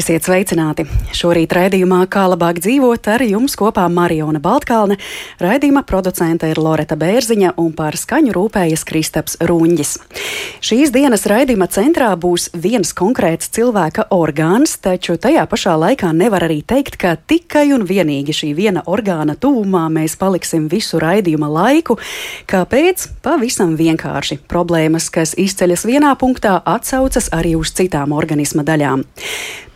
Esiet sveicināti! Šorīt raidījumā Kā labāk dzīvot ar jums kopā Mariona Baltkalne, raidījuma producente ir Loreta Bērziņa un par skaņu rūpējas Kristaps Ruņģis. Šīs dienas raidījuma centrā būs viens konkrēts cilvēka orgāns, taču tajā pašā laikā nevar arī teikt, ka tikai un vienīgi šī viena orgāna tūmā mēs paliksim visu raidījuma laiku. Kāpēc? Pavisam vienkārši. Problēmas, kas izceļas vienā punktā, atsaucas arī uz citām organisma daļām.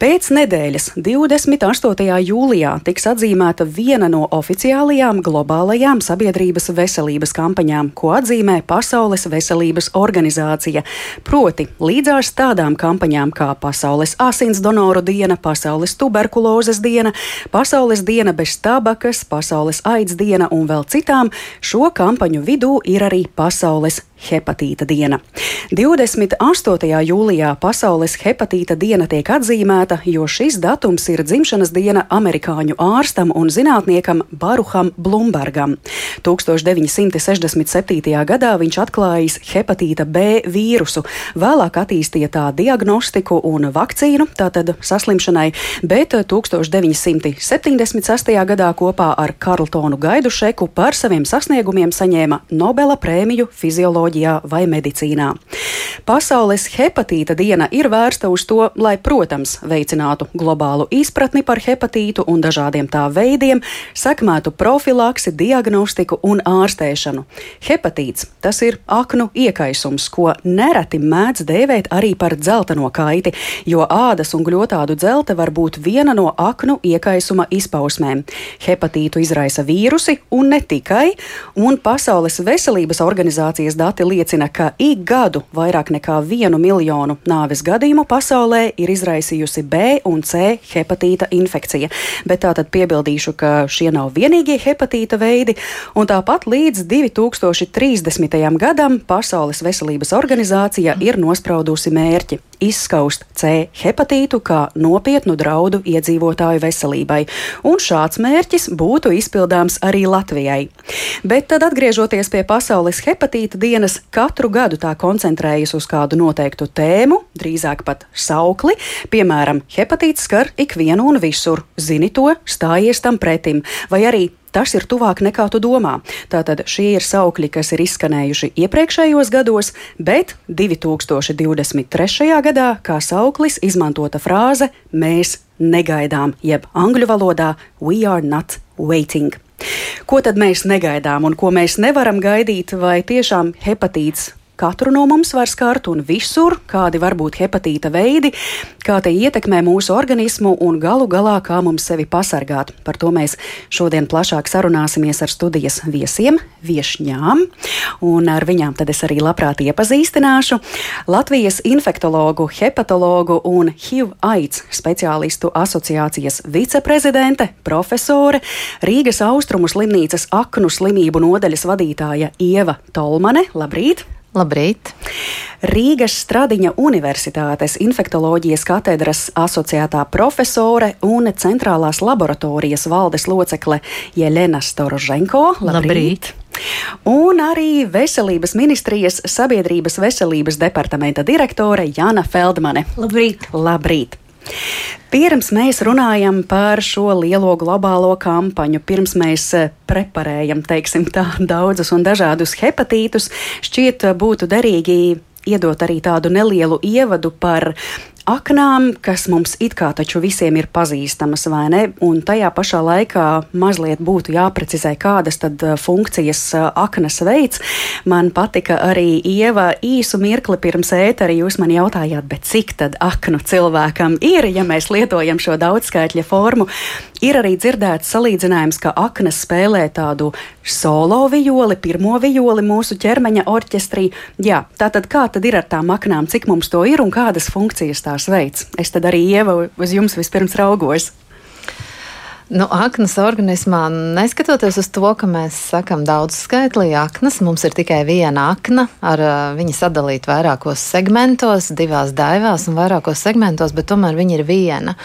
Pēc nedēļas, 28. jūlijā, tiks atzīmēta viena no oficiālajām globālajām sabiedrības veselības kampaņām, ko atzīmē Pasaules veselības organizācija. Proti, līdzās tādām kampaņām kā Pasaules asins donoru diena, Pasaules tuberkulozes diena, Pasaules diena bez tabakas, Pasaules aids diena un vēl citām, šo kampaņu vidū ir arī Pasaules hepatīta diena. 28. jūlijā Pasaules hepatīta diena tiek atzīmēta, jo šis datums ir dzimšanas diena amerikāņu ārstam un zinātniekam Baruham Blumbergam. 1967. gadā viņš atklājis hepatīta B vīrusu, vēlāk attīstīja tā diagnostiku un vakcīnu tātad saslimšanai, bet 1976. gadā kopā ar Karltonu Gaidušeku par saviem sasniegumiem saņēma Nobela prēmiju fizioloģiju bioloģijā vai medicīnā. Pasaules hepatīta diena ir vērsta uz to, lai, protams, veicinātu globālu izpratni par hepatītu un dažādiem tā veidiem, sekmētu profilaksi, diagnostiku un ārstēšanu. Hepatīts tas ir aknu iekaisums, ko nereti mēdz dēvēt arī par dzelteno kaiti, jo ādas un gļotādu dzelte var būt viena no aknu iekaisuma izpausmēm. Hepatītu izraisa vīrusi un ne tikai, un Pasaules veselības organizācijas dati dati liecina, ka ik gadu vairāk nekā vienu miljonu nāves gadījumu pasaulē ir izraisījusi B un C hepatīta infekcija. Bet tātad piebildīšu, ka šie nav vienīgie hepatīta veidi, un tāpat līdz 2030. gadam Pasaules veselības organizācija ir nospraudusi mērķi izskaust C hepatītu kā nopietnu draudu iedzīvotāju veselībai, un šāds mērķis būtu izpildāms arī Latvijai. Bet tad atgriežoties pie pasaules hepatīta dienas, katru gadu tā koncentrējas uz kādu noteiktu tēmu, drīzāk pat saukli, piemēram, hepatīts skar ikvienu un visur, zini to, stājies tam pretim, vai arī tas ir tuvāk nekā tu domā. Tātad šie ir saukļi, kas ir izskanējuši iepriekšējos gados, bet 2023. gadā kā sauklis izmantota frāze Mēs negaidām, jeb angļu valodā We are not waiting. Ko tad mēs negaidām un ko mēs nevaram gaidīt, vai tiešām hepatīts katru no mums var skart un visur, kādi var būt hepatīta veidi, kā tie ietekmē mūsu organismu un galu galā, kā mums sevi pasargāt. Par to mēs šodien plašāk sarunāsimies ar studijas viesiem, viešņām, un ar viņām tad es arī labprāt iepazīstināšu Latvijas infektologu, hepatologu un HIV aids speciālistu asociācijas viceprezidente, profesore, Rīgas austrumu slimnīcas aknu slimību nodaļas vadītāja Ieva Tolmane. Labrīt! Labrīt! Rīgas Stradiņa Universitātes infektoloģijas katedras asociētā profesore un centrālās laboratorijas valdes locekle Jelena Storoženko. Labrīt! Labrīt. Un arī Veselības ministrijas sabiedrības veselības departamenta direktore Jana Feldmane. Labrīt! Labrīt. Pirms mēs runājam par šo lielo globālo kampaņu, pirms mēs eh, preparējam, teiksim, tā daudzus un dažādus hepatītus, šķiet būtu derīgi iedot arī tādu nelielu ievadu par aknām, kas mums it kā taču visiem ir pazīstamas, vai ne? Un tajā pašā laikā mazliet būtu jāprecizē, kādas tad uh, funkcijas uh, aknas veids. Man patika arī Ieva īsu mirkli pirms ētera jūs man jautājāt, bet cik tad aknu cilvēkam ir, ja mēs lietojam šo daudzskaitļa formu. Ir arī dzirdēts salīdzinājums, ka aknas spēlē tādu solo violi, pirmo violi mūsu ķermeņa orķestrī. Jā, tā tad kā tad ir ar tām aknām, cik mums to ir un kādas funkcijas tās veids? Es tad arī ievu uz jums vispirms raugos. Nu, aknas organismā, neskatoties uz to, ka mēs sakām daudz skaitlī aknas, mums ir tikai viena akna, ar viņa sadalīt vairākos segmentos, divās daivās un vairākos segmentos, bet tomēr viņa ir viena.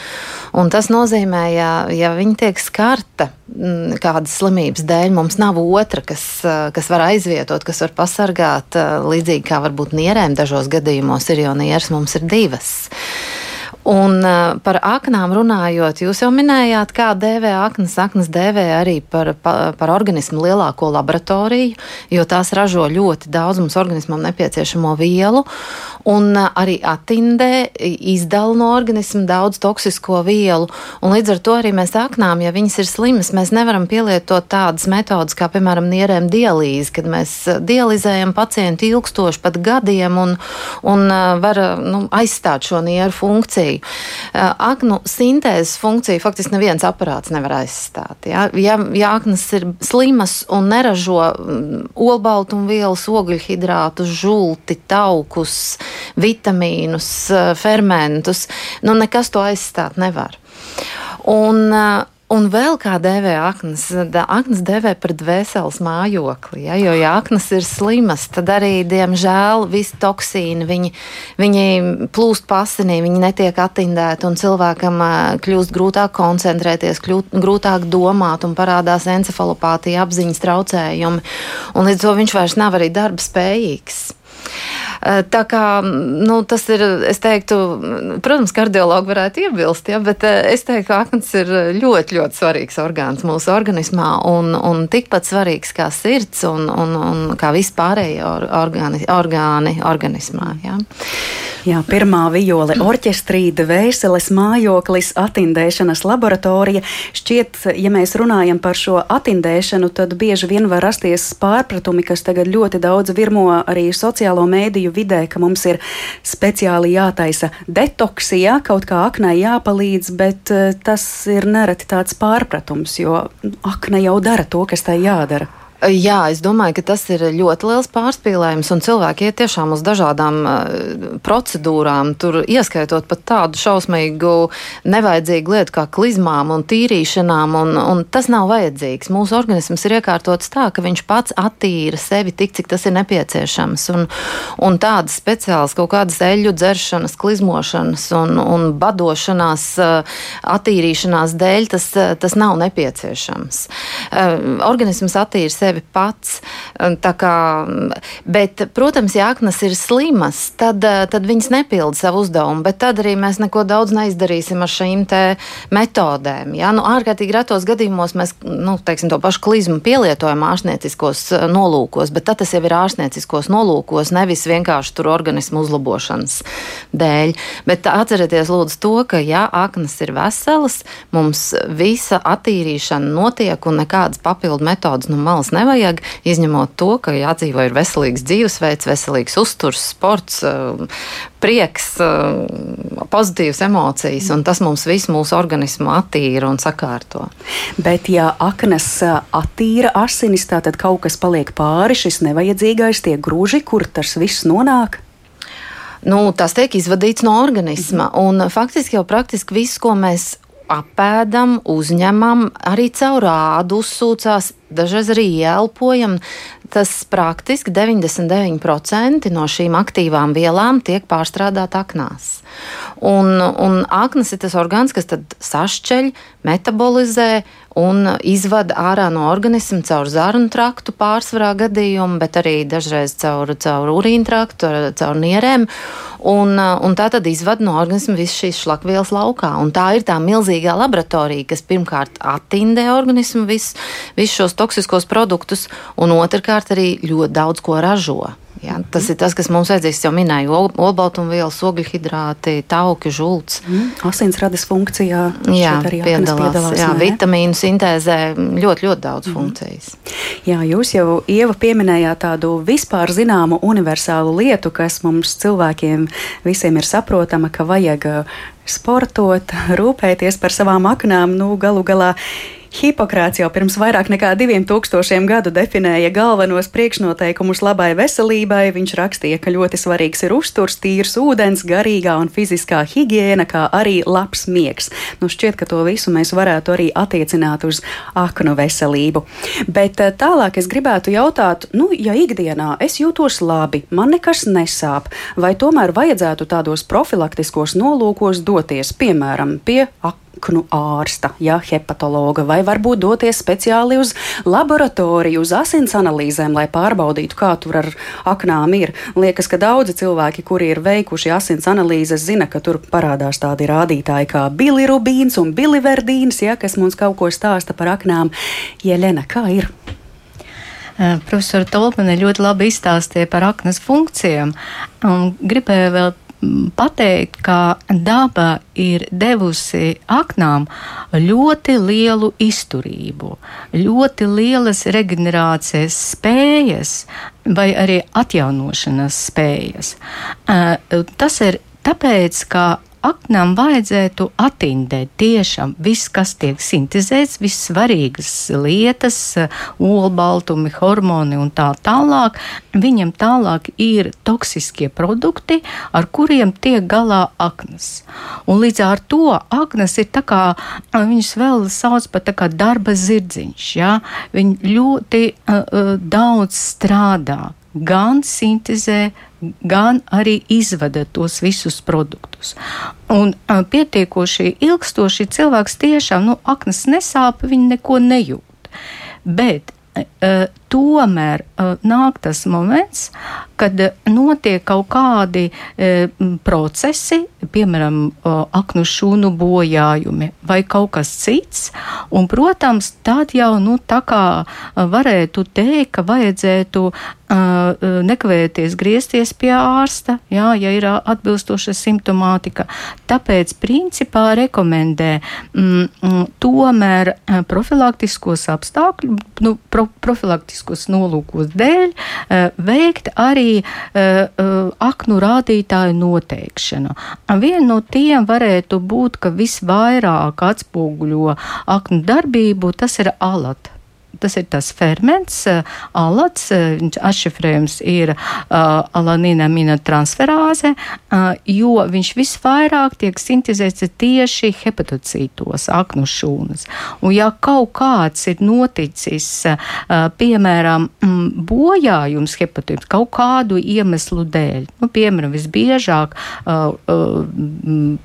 Un tas nozīmē, ja, ja viņa tiek skarta mm, kādas slimības dēļ, mums nav otra, kas, kas var aizvietot, kas var pasargāt, līdzīgi kā varbūt nierēm dažos gadījumos ir, jo nieres mums ir divas. Un par aknām runājot, jūs jau minējāt, kā dēvē aknas. Aknas dēvē arī par, par, par organismu lielāko laboratoriju, jo tās ražo ļoti daudz mums organismam nepieciešamo vielu. Un uh, arī attindē izdala no organisma daudz toksisko vielu. Un līdz ar to arī mēs aknām, ja viņas ir slimas, mēs nevaram pielietot tādas metodas kā, piemēram, nierēm dialīze, kad mēs dializējam pacientu ilgstoši pat gadiem un, un uh, var nu, aizstāt šo nieru funkciju aknu sintēzes funkciju faktiski neviens aparāts nevar aizstāt. Ja, ja, ja aknas ir slimas un neražo mm, olbaltumvielas, ogļhidrātus, žulti, taukus, vitamīnus, uh, fermentus, nu nekas to aizstāt nevar. Un, uh, Un vēl kā dēvē aknas, aknas dēvē par dvēseles mājokli. Ja? Jo, ja aknas ir slimas, tad arī, diemžēl, visi toksīni viņi, viņi plūst pasinī, viņi netiek attindēti, un cilvēkam kļūst grūtāk koncentrēties, kļūt, grūtāk domāt, un parādās encefalopātija, apziņas traucējumi. Un līdz to viņš vairs nav arī darba spējīgs. Eh, tā kā nu, tas ir, es teiktu, protams, kardiologi varētu iebilst, ja, bet eh, es teiktu, ka akmens ir ļoti, ļoti svarīgs orgāns mūsu organismā un, un tikpat svarīgs kā sirds un, un, un kā vispārējie orgāni, orgāni organismā. Ja. Jā, pirmā viole orķestrī, dvēseles mājoklis, atindēšanas laboratorija. Šķiet, ja mēs runājam par šo atindēšanu, tad bieži vien var rasties pārpratumi, kas tagad ļoti daudz virmo arī sociālo mēdīju vidē, ka mums ir speciāli jātaisa detoksija, kaut kā aknai jāpalīdz, bet eh, tas ir nereti tāds pārpratums, jo akna jau dara to, kas tai jādara. Jā, es domāju, ka tas ir ļoti liels pārspīlējums, un cilvēki iet tiešām uz dažādām uh, procedūrām, tur ieskaitot pat tādu šausmīgu, nevajadzīgu lietu kā klizmām un tīrīšanām, un, un tas nav vajadzīgs. Mūsu organisms ir iekārtots tā, ka viņš pats attīra sevi tik, cik tas ir nepieciešams, un, un tādas speciālas kaut kādas eļļu dzeršanas, klizmošanas un, un badošanās, uh, attīrīšanās dēļ tas, uh, tas nav nepieciešams. Organisms attīra sevi sevi pats. Kā, bet, protams, ja aknas ir slimas, tad, eh, tad viņas nepilda savu uzdevumu, bet tad arī mēs neko daudz neizdarīsim ar šīm metodēm. Ja? Nu, ārkārtīgi retos gadījumos mēs nu, teiksim, to pašu klizmu pielietojam ārstnieciskos eh, nolūkos, bet tas jau ir ārstnieciskos nolūkos, nevis vienkārši tur organismu uzlabošanas dēļ. Bet atcerieties, lūdzu, to, ka ja aknas ir veselas, mums visa attīrīšana notiek un nekādas papildu metodas no malas nevajag, izņemot to, ka jādzīvo ir veselīgs dzīvesveids, veselīgs uzturs, sports, um, prieks, um, pozitīvas emocijas, un tas mums visu mūsu organismu attīra un sakārto. Bet, ja aknas uh, attīra asinis, tad kaut kas paliek pāri, šis nevajadzīgais, tie grūži, kur tas viss nonāk? Nu, tas tiek izvadīts no organisma. Un faktiski jau praktiski viss, ko mēs apēdam, uzņemam, arī caur ādu uzsūcās, dažreiz arī ielpojam. Tas praktiski 99% no šīm aktīvām vielām tiek pārstrādāt aknās. Un, un aknas ir tas orgāns, kas sašķeļ, metabolizē un izvada ārā no organisma caur zarnu traktu pārsvarā gadījumu, bet arī dažreiz caur, caur urīnu traktu, caur nierēm. Un, un tā tad izvada no organisma visas šīs šlakvielas laukā. Un tā ir tā milzīgā laboratorija, kas pirmkārt attindē organismu visus vis šos toksiskos produktus, un otrkārt arī ļoti daudz ko ražo. Jā, tas mm. ir tas, kas mums vajadzīgs. Jau minēju, olbaltumvielas, ogļhidrāti, tauki, žults. Mm. Asinsrades funkcijā jā, piedalās. piedalās jā, vitamīnu sintēzē ļoti, ļoti daudz mm. funkcijas. Jā, jūs jau Ieva pieminējāt tādu vispār zināmu universālu lietu, kas mums cilvēkiem visiem ir saprotama, ka vajag uh, sportot, rūpēties par savām aknām. Nu, galu galā Hipokrāts jau pirms vairāk nekā diviem tūkstošiem gadu definēja galvenos priekšnoteikumus labai veselībai. Viņš rakstīja, ka ļoti svarīgs ir uzturs, tīrs ūdens, garīgā un fiziskā higiēna, kā arī labs miegs. Nu, šķiet, ka to visu mēs varētu arī attiecināt uz aknu veselību. Bet eh, tālāk es gribētu jautāt, nu, ja ikdienā es jūtos labi, man nekas nesāp, vai tomēr vajadzētu tādos profilaktiskos nolūkos doties, piemēram, pie aknu? Aknu ārsta, ja hepatologa, vai varbūt doties speciāli uz laboratoriju, uz asins analīzēm, lai pārbaudītu, kā tur ar aknām ir. Liekas, ka daudzi cilvēki, kuri ir veikuši asins analīzes, zina, ka tur parādās tādi rādītāji kā bilirubīns un biliverdīns, ja, kas mums kaut ko stāsta par aknām. Jelena, kā ir? Profesora Tolmane ļoti labi izstāstīja par aknas funkcijām. Gribēju vēl pateikt, ka daba ir devusi aknām ļoti lielu izturību, ļoti lielas regenerācijas spējas vai arī atjaunošanas spējas. Tas ir tāpēc, ka aknām vajadzētu atindēt tiešām viss, kas tiek sintēzēts, viss svarīgas lietas, olbaltumi, hormoni un tā tālāk. Viņam tālāk ir toksiskie produkti, ar kuriem tiek galā aknas. Un līdz ar to aknas ir tā kā, viņus vēl sauc par tā kā darba zirdziņš, ja? Viņi ļoti uh, daudz strādā gan sintēzē, gan arī izvada tos visus produktus. Un uh, pietiekoši ilgstoši cilvēks tiešām, nu, aknas nesāp, viņi neko nejūt. Bet uh, tomēr uh, nāk tas moments, kad notiek kaut kādi uh, procesi, piemēram, uh, aknu šūnu bojājumi vai kaut kas cits. Un, protams, tad jau nu, tā kā varētu teikt, ka vajadzētu nekavēties griezties pie ārsta, jā, ja ir atbilstoša simptomātika. Tāpēc, principā, rekomendē mm, tomēr profilaktiskos apstākļus, nu, pro, profilaktiskos praktiskus nolūkos dēļ eh, veikt arī eh, eh, aknu rādītāju noteikšanu. Viena no tiem varētu būt, ka visvairāk atspoguļo aknu darbību, tas ir alata. Tas ir tas ferments, eh, alats, eh, viņš atšifrējums ir uh, alanīna aminotransferāze, uh, jo viņš visvairāk tiek sintēzēts tieši hepatocītos, aknu šūnas. Un ja kaut kāds ir noticis, uh, piemēram, mm, bojājums hepatocītos kaut kādu iemeslu dēļ, nu, piemēram, visbiežāk uh, uh,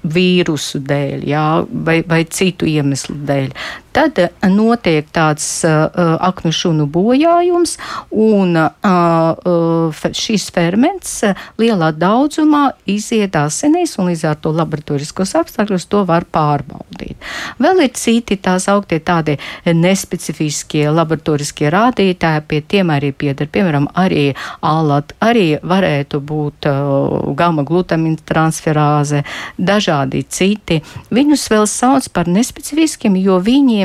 vīrusu dēļ, jā, vai, vai citu iemeslu dēļ, tad notiek tāds uh, aknu šūnu bojājums, un uh, šis ferments lielā daudzumā iziet asinīs, un līdz ar to laboratoriskos apstākļos to var pārbaudīt. Vēl ir citi tās augtie tādi nespecifiskie laboratoriskie rādītāji, pie tiem arī pieder, piemēram, arī alat, arī varētu būt uh, gama glutamīna transferāze, dažādi citi. Viņus vēl sauc par nespecifiskiem, jo viņiem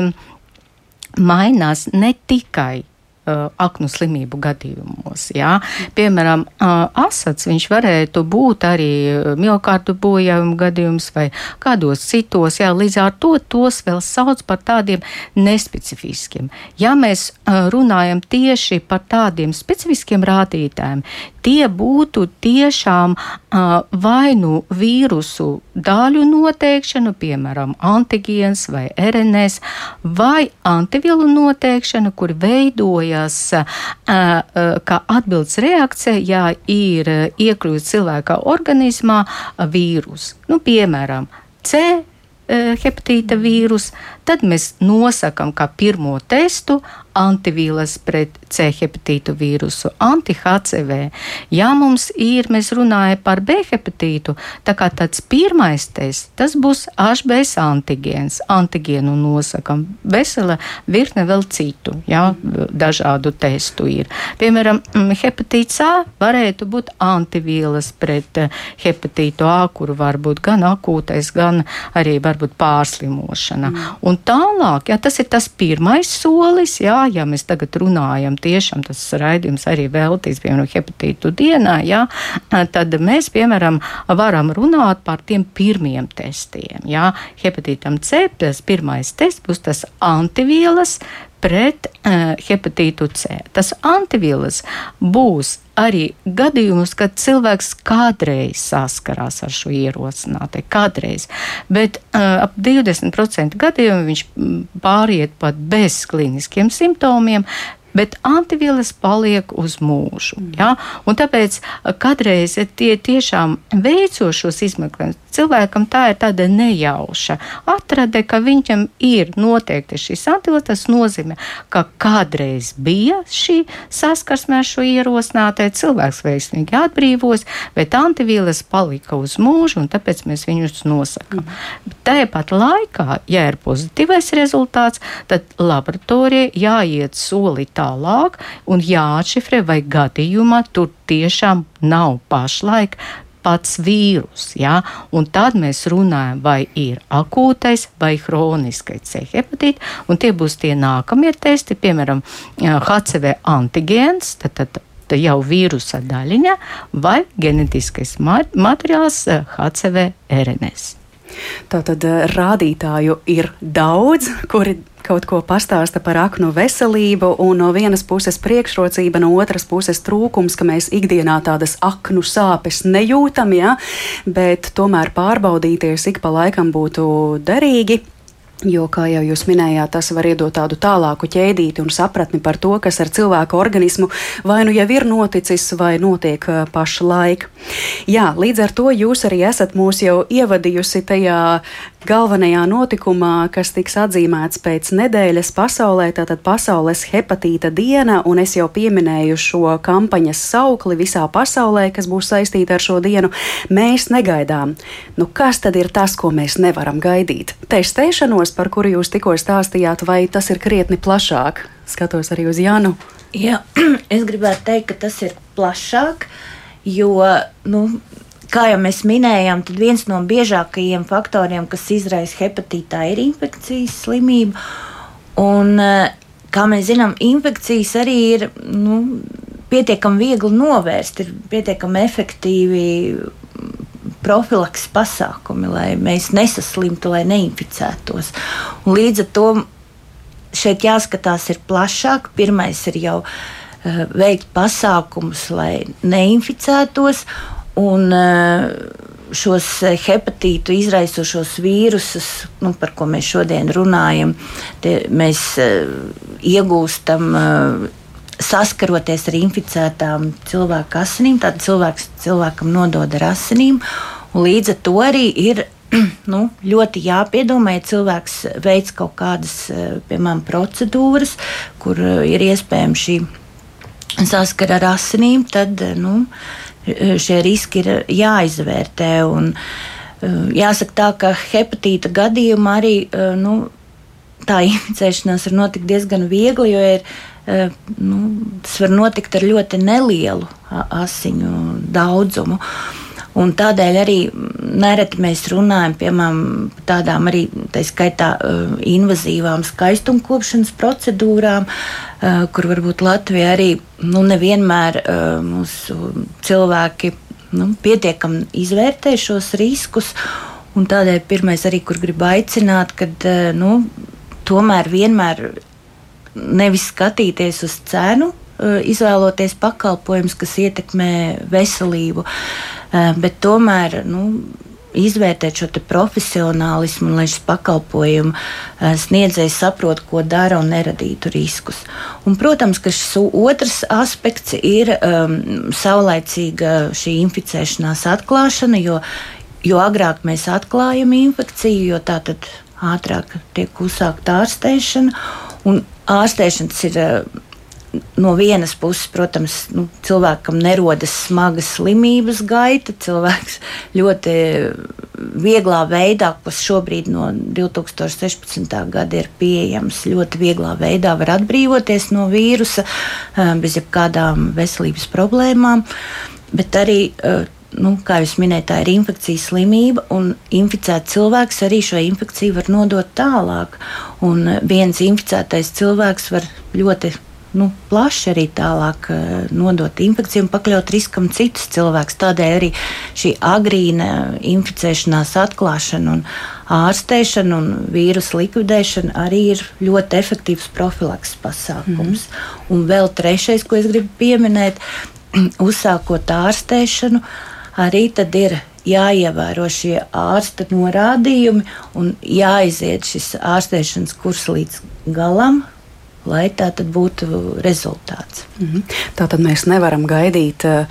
mainās ne tikai uh, aknu slimību gadījumos. Jā. Piemēram, uh, asats viņš varētu būt arī miokārdu bojājumu gadījums vai kādos citos. Jā, līdz ar to tos vēl sauc par tādiem nespecifiskiem. Ja mēs uh, runājam tieši par tādiem specifiskiem rādītājiem, tie būtu tiešām vai nu vīrusu daļu noteikšana, piemēram, antigēns vai RNS, vai antivielu noteikšana, kur veidojas kā atbildes reakcija, ja ir iekļūts cilvēka organismā vīrus. Nu, piemēram, C hepatīta vīrusu, tad mēs nosakām kā pirmo testu antivīlas pret C hepatītu vīrusu, anti-HCV. Ja mums ir, mēs runājam par B hepatītu, tā kā tāds pirmais tests, tas būs HBS antigēns. Antigēnu nosakam vesela virkne vēl citu, jā, dažādu testu ir. Piemēram, mm, hepatīts A varētu būt antivīlas pret eh, hepatītu A, kuru var būt gan akūtais, gan arī varbūt pārslimošana. Mm. Un tālāk, jā, tas ir tas pirmais solis, jā, ja mēs tagad runājam, tiešām tas raidījums arī veltīts, piemēram, hepatītu dienā, jā, tad mēs, piemēram, varam runāt par tiem pirmiem testiem, jā, hepatītam C, tas pirmais tests būs tas antivielas pret uh, hepatītu C. Tas antivielas būs arī gadījumus, kad cilvēks kādreiz saskarās ar šo ierosināto, kādreiz, bet uh, ap 20% gadījumu viņš pāriet pat bez kliniskiem simptomiem, bet antivielas paliek uz mūžu. Mm. Ja? Un tāpēc kādreiz tie tiešām veicošos izmeklējumus, cilvēkam tā ir tāda nejauša atrade, ka viņam ir noteikti šīs antivielas. Tas nozīmē, ka kādreiz bija šī saskarsme ar šo ierosinātāju, cilvēks veiksmīgi atbrīvos, bet antivielas palika uz mūžu, un tāpēc mēs viņus nosakām. Mm. Tāpat laikā, ja ir pozitīvais rezultāts, tad laboratorijai jāiet solīt tālāk un jāatšifrē, vai gadījumā tur tiešām nav pašlaik pats vīrus. Ja? Un tad mēs runājam, vai ir akūtais vai hroniskais C hepatīts, un tie būs tie nākamie testi, piemēram, HCV antigēns. Tad, tad, jau vīrusa daļiņa vai genetiskais materiāls HCV RNS. Tātad rādītāju ir daudz, kuri kaut ko pastāsta par aknu veselību, un no vienas puses priekšrocība, no otras puses trūkums, ka mēs ikdienā tādas aknu sāpes nejūtam, ja? bet tomēr pārbaudīties ik pa laikam būtu derīgi. Jo, kā jau jūs minējāt, tas var iedot tādu tālāku ķēdīti un sapratni par to, kas ar cilvēku organismu vai nu jau ir noticis, vai notiek pašlaik. Jā, līdz ar to jūs arī esat mūs jau ievadījusi tajā galvenajā notikumā, kas tiks atzīmēts pēc nedēļas pasaulē, tātad Pasaules hepatīta diena, un es jau pieminēju šo kampaņas saukli visā pasaulē, kas būs saistīta ar šo dienu. Mēs negaidām. Nu, kas tad ir tas, ko mēs nevaram gaidīt? Testēšanos, par kuru jūs tikko stāstījāt, vai tas ir krietni plašāk? Skatos arī uz Janu. Jā, es gribētu teikt, ka tas ir plašāk, jo nu, kā jau mēs minējām, tad viens no biežākajiem faktoriem, kas izraisa hepatītā, ir infekcijas slimība. Un, eh, kā mēs zinām, infekcijas arī ir nu, pietiekami viegli novērst, ir pietiekami efektīvi profilaks pasākumi, lai mēs nesaslimtu, lai neinficētos. Un līdz ar to šeit jāskatās ir plašāk. Pirmais ir jau uh, veikt pasākumus, lai neinficētos. Un, eh, šos eh, hepatītu izraisošos vīrusus, nu, par ko mēs šodien runājam, mēs eh, iegūstam saskaroties ar inficētām cilvēku asinīm. Tad cilvēks cilvēkam nodod ar asinīm, līdz ar to arī ir nu, ļoti jāpiedomā, ja cilvēks veids kaut kādas, piemēram, procedūras, kur ir iespējams šī saskara ar asinīm, tad nu, šie riski ir jāizvērtē. Un, eh, jāsaka tā, ka hepatīta gadījumā arī eh, nu, tā inficēšanās var notikt diezgan viegli, jo ir, eh, nu, tas var notikt ar ļoti nelielu asiņu daudzumu. Un tādēļ arī nereti mēs runājam piemēram, par tādām arī tā skaitā invazīvām skaistumkopšanas procedūrām, kur varbūt Latvija arī nu, nevienmēr mūsu cilvēki nu, pietiekami izvērtē šos riskus. Un tādēļ pirmais arī, kur gribu aicināt, kad nu, tomēr vienmēr nevis skatīties uz cenu, izvēloties pakalpojumus, kas ietekmē veselību. Eh, bet tomēr nu, izvērtēt šo profesionālismu, lai šis pakalpojumu eh, sniedzējs saprot, ko dara un neradītu riskus. Un, protams, ka šis otrs aspekts ir um, saulaicīga šī inficēšanās atklāšana, jo, jo agrāk mēs atklājam infekciju, jo tā tad ātrāk tiek uzsākta ārstēšana. Un ārstēšana ir no vienas puses, protams, nu, cilvēkam nerodas smaga slimības gaita. Cilvēks ļoti vieglā veidā, kas šobrīd no 2016. gada ir pieejams, ļoti vieglā veidā var atbrīvoties no vīrusa eh, bez jebkādām veselības problēmām. Bet arī uh, nu, kā jau minēju, tā ir infekcijas slimība, un inficēts cilvēks arī šo infekciju var nodot tālāk. Un viens inficētais cilvēks var ļoti nu, plaši arī tālāk uh, nodot infekciju un pakļaut riskam citus cilvēkus. Tādēļ arī šī agrīna inficēšanās atklāšana un ārstēšana un vīrusu likvidēšana arī ir ļoti efektīvs profilaks pasākums. Mm. Un vēl trešais, ko es gribu pieminēt, uzsākot ārstēšanu, arī tad ir jāievēro šie ārsta norādījumi un jāiziet šis ārstēšanas kurs līdz galam, lai tā tad būtu rezultāts. Mm -hmm. Tā tad mēs nevaram gaidīt. Uh,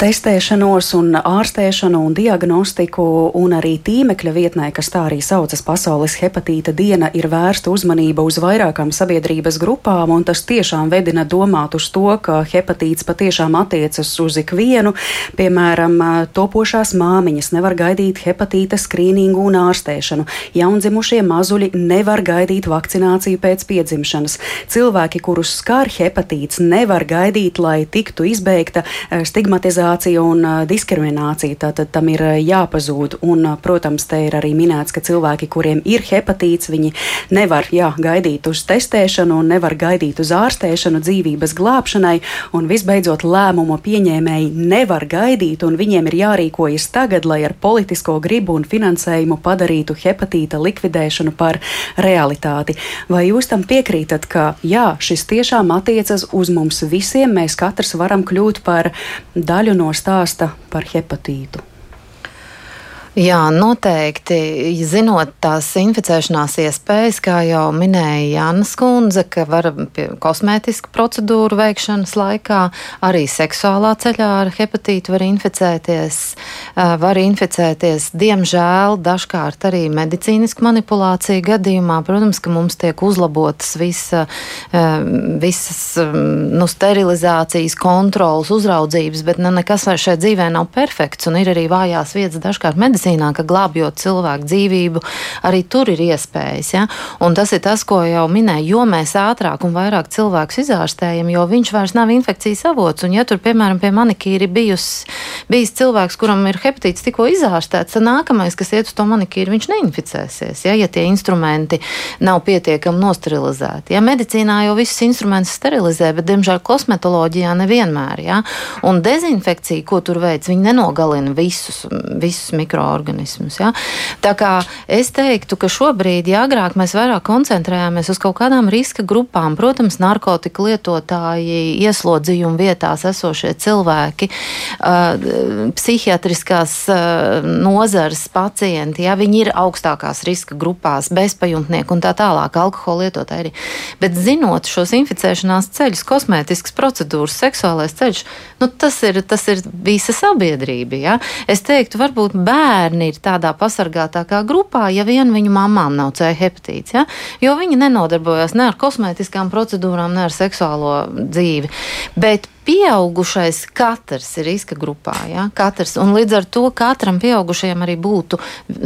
testēšanos, un ārstēšanu un diagnostiku, un arī tīmekļa vietnē, kas tā arī saucas Pasaules hepatīta diena, ir vērsta uzmanība uz vairākām sabiedrības grupām, un tas tiešām vedina domāt uz to, ka hepatīts patiešām attiecas uz ikvienu. Piemēram, topošās māmiņas nevar gaidīt hepatīta skrīningu un ārstēšanu, jaundzimušie mazuļi nevar gaidīt vakcināciju pēc piedzimšanas. Cilvēki, kurus skar hepatīts, nevar gaidīt, lai tiktu izbeigta eh, stigmatizācija diskriminācija un diskriminācija, tātad tam ir jāpazūd. Un, protams, te ir arī minēts, ka cilvēki, kuriem ir hepatīts, viņi nevar jā, gaidīt uz testēšanu un nevar gaidīt uz ārstēšanu dzīvības glābšanai. Un visbeidzot, lēmumu pieņēmēji nevar gaidīt, un viņiem ir jārīkojas tagad, lai ar politisko gribu un finansējumu padarītu hepatīta likvidēšanu par realitāti. Vai jūs tam piekrītat, ka jā, šis tiešām attiecas uz mums visiem, mēs katrs varam kļūt par daļu no stāsta par hepatītu. Jā, noteikti. Zinot tās inficēšanās iespējas, kā jau minēja Jānis Kundze, ka var kosmētisku procedūru veikšanas laikā arī seksuālā ceļā ar hepatītu var inficēties. Var inficēties, diemžēl, dažkārt arī medicīnisku manipulāciju gadījumā. Protams, ka mums tiek uzlabotas visa, visas nu, sterilizācijas, kontrolas, uzraudzības, bet ne, nekas šai dzīvē nav perfekts un ir arī vājās vietas dažkārt medicīnā medicīnā, ka glābjot cilvēku dzīvību, arī tur ir iespējas. Ja? Un tas ir tas, ko jau minēju, jo mēs ātrāk un vairāk cilvēkus izārstējam, jo viņš vairs nav infekcijas avots. Un, ja tur, piemēram, pie manikīra ir bijus, bijis cilvēks, kuram ir hepatīts tikko izārstēts, tad nākamais, kas iet uz to manikīru, viņš neinficēsies, ja, ja tie instrumenti nav pietiekami nosterilizēti. Ja? Medicīnā jau visus instrumentus sterilizē, bet, diemžēl, kosmetoloģijā nevienmēr. Ja? Un dezinfekcija, ko tur veids, viņi nenogalina visus, visus mikro organismus. Ja? Tā kā es teiktu, ka šobrīd, ja agrāk mēs vairāk koncentrējāmies uz kaut kādām riska grupām, protams, narkotiku lietotāji, ieslodzījuma vietās esošie cilvēki, uh, psihiatriskās uh, nozares pacienti, ja viņi ir augstākās riska grupās, bezpajumtnieki un tā tālāk, alkohola lietotāji arī. Bet zinot šos inficēšanās ceļus, kosmētiskas procedūras, seksuālais ceļš, nu, tas, ir, tas ir visa sabiedrība. Ja? Es teiktu, varbūt bērni bērni ir tādā pasargātākā grupā, ja vien viņu mamām nav C hepatīts. Ja? Jo viņi nenodarbojas ne ar kosmētiskām procedūrām, ne ar seksuālo dzīvi. Bet pieaugušais katrs ir riska grupā. Ja? Katrs, un līdz ar to katram pieaugušajam arī būtu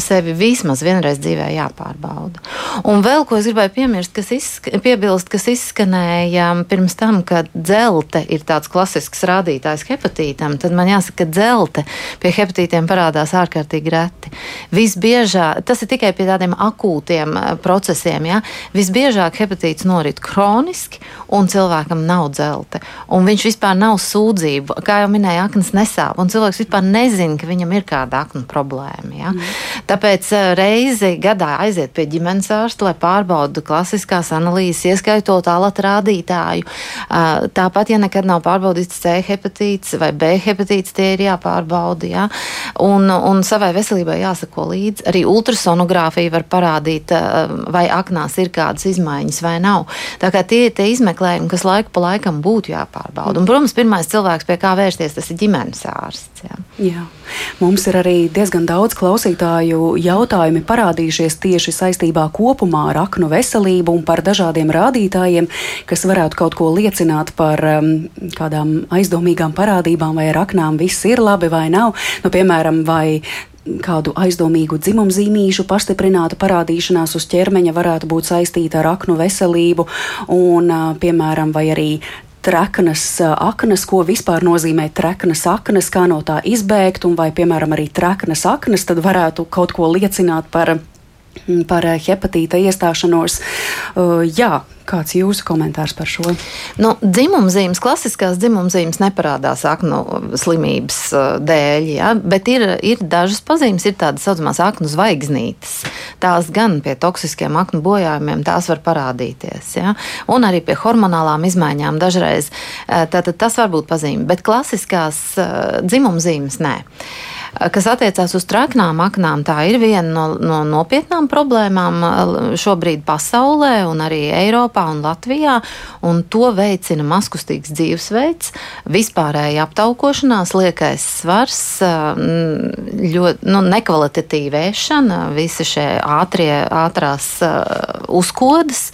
sevi vismaz vienreiz dzīvē jāpārbauda. Un vēl ko es gribēju piemirst, kas izsk piebilst, kas izskanēja pirms tam, ka dzelte ir tāds klasisks rādītājs hepatītam, tad man jāsaka, ka dzelte pie hepatītiem parādās ārkārtīgi reti. Visbiežāk, tas ir tikai pie tādiem akūtiem eh, procesiem, ja? visbiežāk hepatīts norit kroniski un cilvēkam nav dzelte. Un viņš vispār vispār nav sūdzību. Kā jau minēju, aknas nesāp, un cilvēks vispār nezina, ka viņam ir kāda aknu problēma. Ja? Mm. Tāpēc eh, reizi gadā aiziet pie ģimenes ārsta, lai pārbaudītu klasiskās analīzes, ieskaitot alata rādītāju. Eh, tāpat, ja nekad nav pārbaudīts C hepatīts vai B hepatīts, tie ir jāpārbauda. Ja? Un, un savai veselībai jāsako līdzi. Arī ultrasonogrāfija var parādīt, eh, vai aknās ir kādas izmaiņas vai nav. Tā kā tie ir tie izmeklējumi, kas laiku pa laikam būtu jāpārbauda. Un, protams, pirmais cilvēks, pie kā vērsties, tas ir ģimenes ārsts. Jā. Jā. Mums ir arī diezgan daudz klausītāju jautājumi parādījušies tieši saistībā kopumā ar aknu veselību un par dažādiem rādītājiem, kas varētu kaut ko liecināt par um, kādām aizdomīgām parādībām, vai ar aknām viss ir labi vai nav. Nu, piemēram, vai kādu aizdomīgu dzimumzīmīšu pastiprināta parādīšanās uz ķermeņa varētu būt saistīta ar aknu veselību, un, piemēram, vai arī treknas aknas, ko vispār nozīmē treknas aknas, kā no tā izbēgt, un vai, piemēram, arī treknas aknas tad varētu kaut ko liecināt par par hepatīta iestāšanos. Uh, jā, Kāds ir jūsu komentārs par šo? Nu, dzimumzīmes, klasiskās dzimumzīmes neparādās aknu slimības uh, dēļ, ja? bet ir, ir dažas pazīmes, ir tādas saucamās aknu zvaigznītes. Tās gan pie toksiskiem aknu bojājumiem tās var parādīties, ja? un arī pie hormonālām izmaiņām dažreiz. Tātad tas var būt pazīme, bet klasiskās dzimumzīmes nē. Kas attiecās uz traknām aknām, tā ir viena no, no nopietnām problēmām šobrīd pasaulē un arī Eiropā un Latvijā. Un to veicina maskustīgs dzīvesveids, vispārēja aptaukošanās, liekais svars, ļoti nu, nekvalitatīva ēšana, visi šie ātrie, ātrās uzkodas,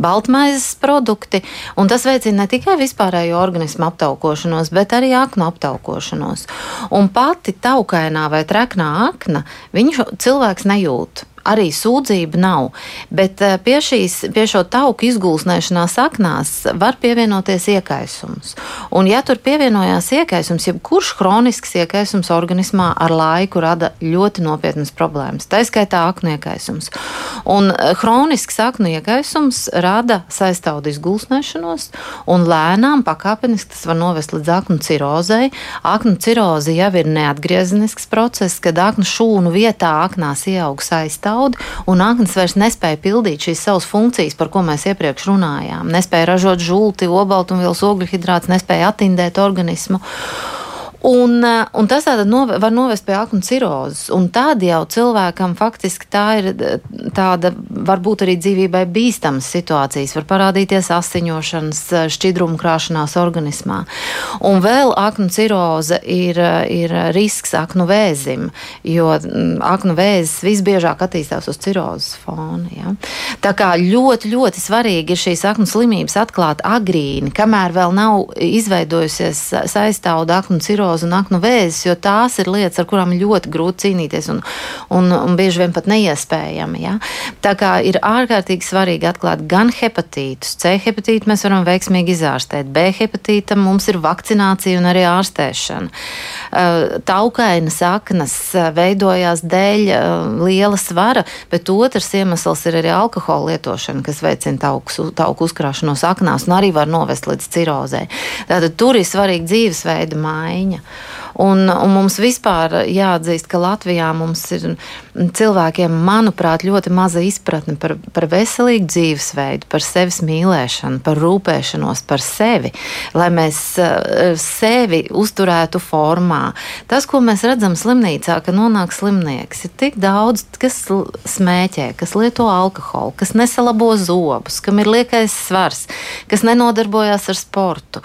baltmaizes produkti. Un tas veicina ne tikai vispārējo organismu aptaukošanos, bet arī aknu aptaukošanos. Un pati taukai dīvainā vai treknā akna, viņu cilvēks nejūt arī sūdzība nav. Bet eh, pie, šīs, pie šo tauku izgulsnēšanās aknās var pievienoties iekaisums. Un, ja tur pievienojās iekaisums, jebkurš kronisks iekaisums organismā ar laiku rada ļoti nopietnas problēmas. Tā skaitā aknu iekaisums. Un kronisks eh, aknu iekaisums rada saistaudu izgulsnēšanos, un lēnām pakāpeniski tas var novest līdz aknu cirozei. Aknu ciroze jau ir neatgriezenisks process, kad aknu šūnu vietā aknās ieaug saistāvda draudi, un aknas vairs nespēja pildīt šīs savas funkcijas, par ko mēs iepriekš runājām. Nespēja ražot žulti, obaltumvielas, ogļhidrāts, nespēja attindēt organismu. Un, eh, un tas nove, var novest pie aknu cirozes. Un tad jau cilvēkam faktiski tā ir eh, tāda, varbūt arī dzīvībai bīstamas situācijas. Var parādīties asiņošanas, eh, šķidrumu krāšanās organismā. Un vēl aknu ciroze ir, ir risks aknu vēzim, jo mm, aknu vēzis visbiežāk attīstās uz cirozes fona. Ja? Tā kā ļoti, ļoti svarīgi ir šīs aknu slimības atklāt agrīni, kamēr vēl nav izveidojusies saistauda aknu ciroze sklerozi un aknu vēzis, jo tās ir lietas, ar kurām ļoti grūti cīnīties un, un, un bieži vien pat neiespējami. Ja? Tā kā ir ārkārtīgi svarīgi atklāt gan hepatītus, C hepatītu mēs varam veiksmīgi izārstēt, B hepatītam mums ir vakcinācija un arī ārstēšana. Uh, taukainas aknas uh, veidojās dēļ uh, liela svara, bet otrs iemesls ir arī alkohola lietošana, kas veicina tauku, tauku uzkrāšanos aknās un arī var novest līdz cirozei. Tātad tur ir svarīga dzīvesveida maiņa. Un, un mums vispār jāatzīst, ka Latvijā mums ir cilvēkiem, manuprāt, ļoti maza izpratne par, par veselīgu dzīvesveidu, par sevis mīlēšanu, par rūpēšanos par sevi, lai mēs eh, sevi uzturētu formā. Tas, ko mēs redzam slimnīcā, ka nonāk slimnieks, ir tik daudz, kas smēķē, kas lieto alkoholu, kas nesalabo zobus, kam ir liekais svars, kas nenodarbojas ar sportu.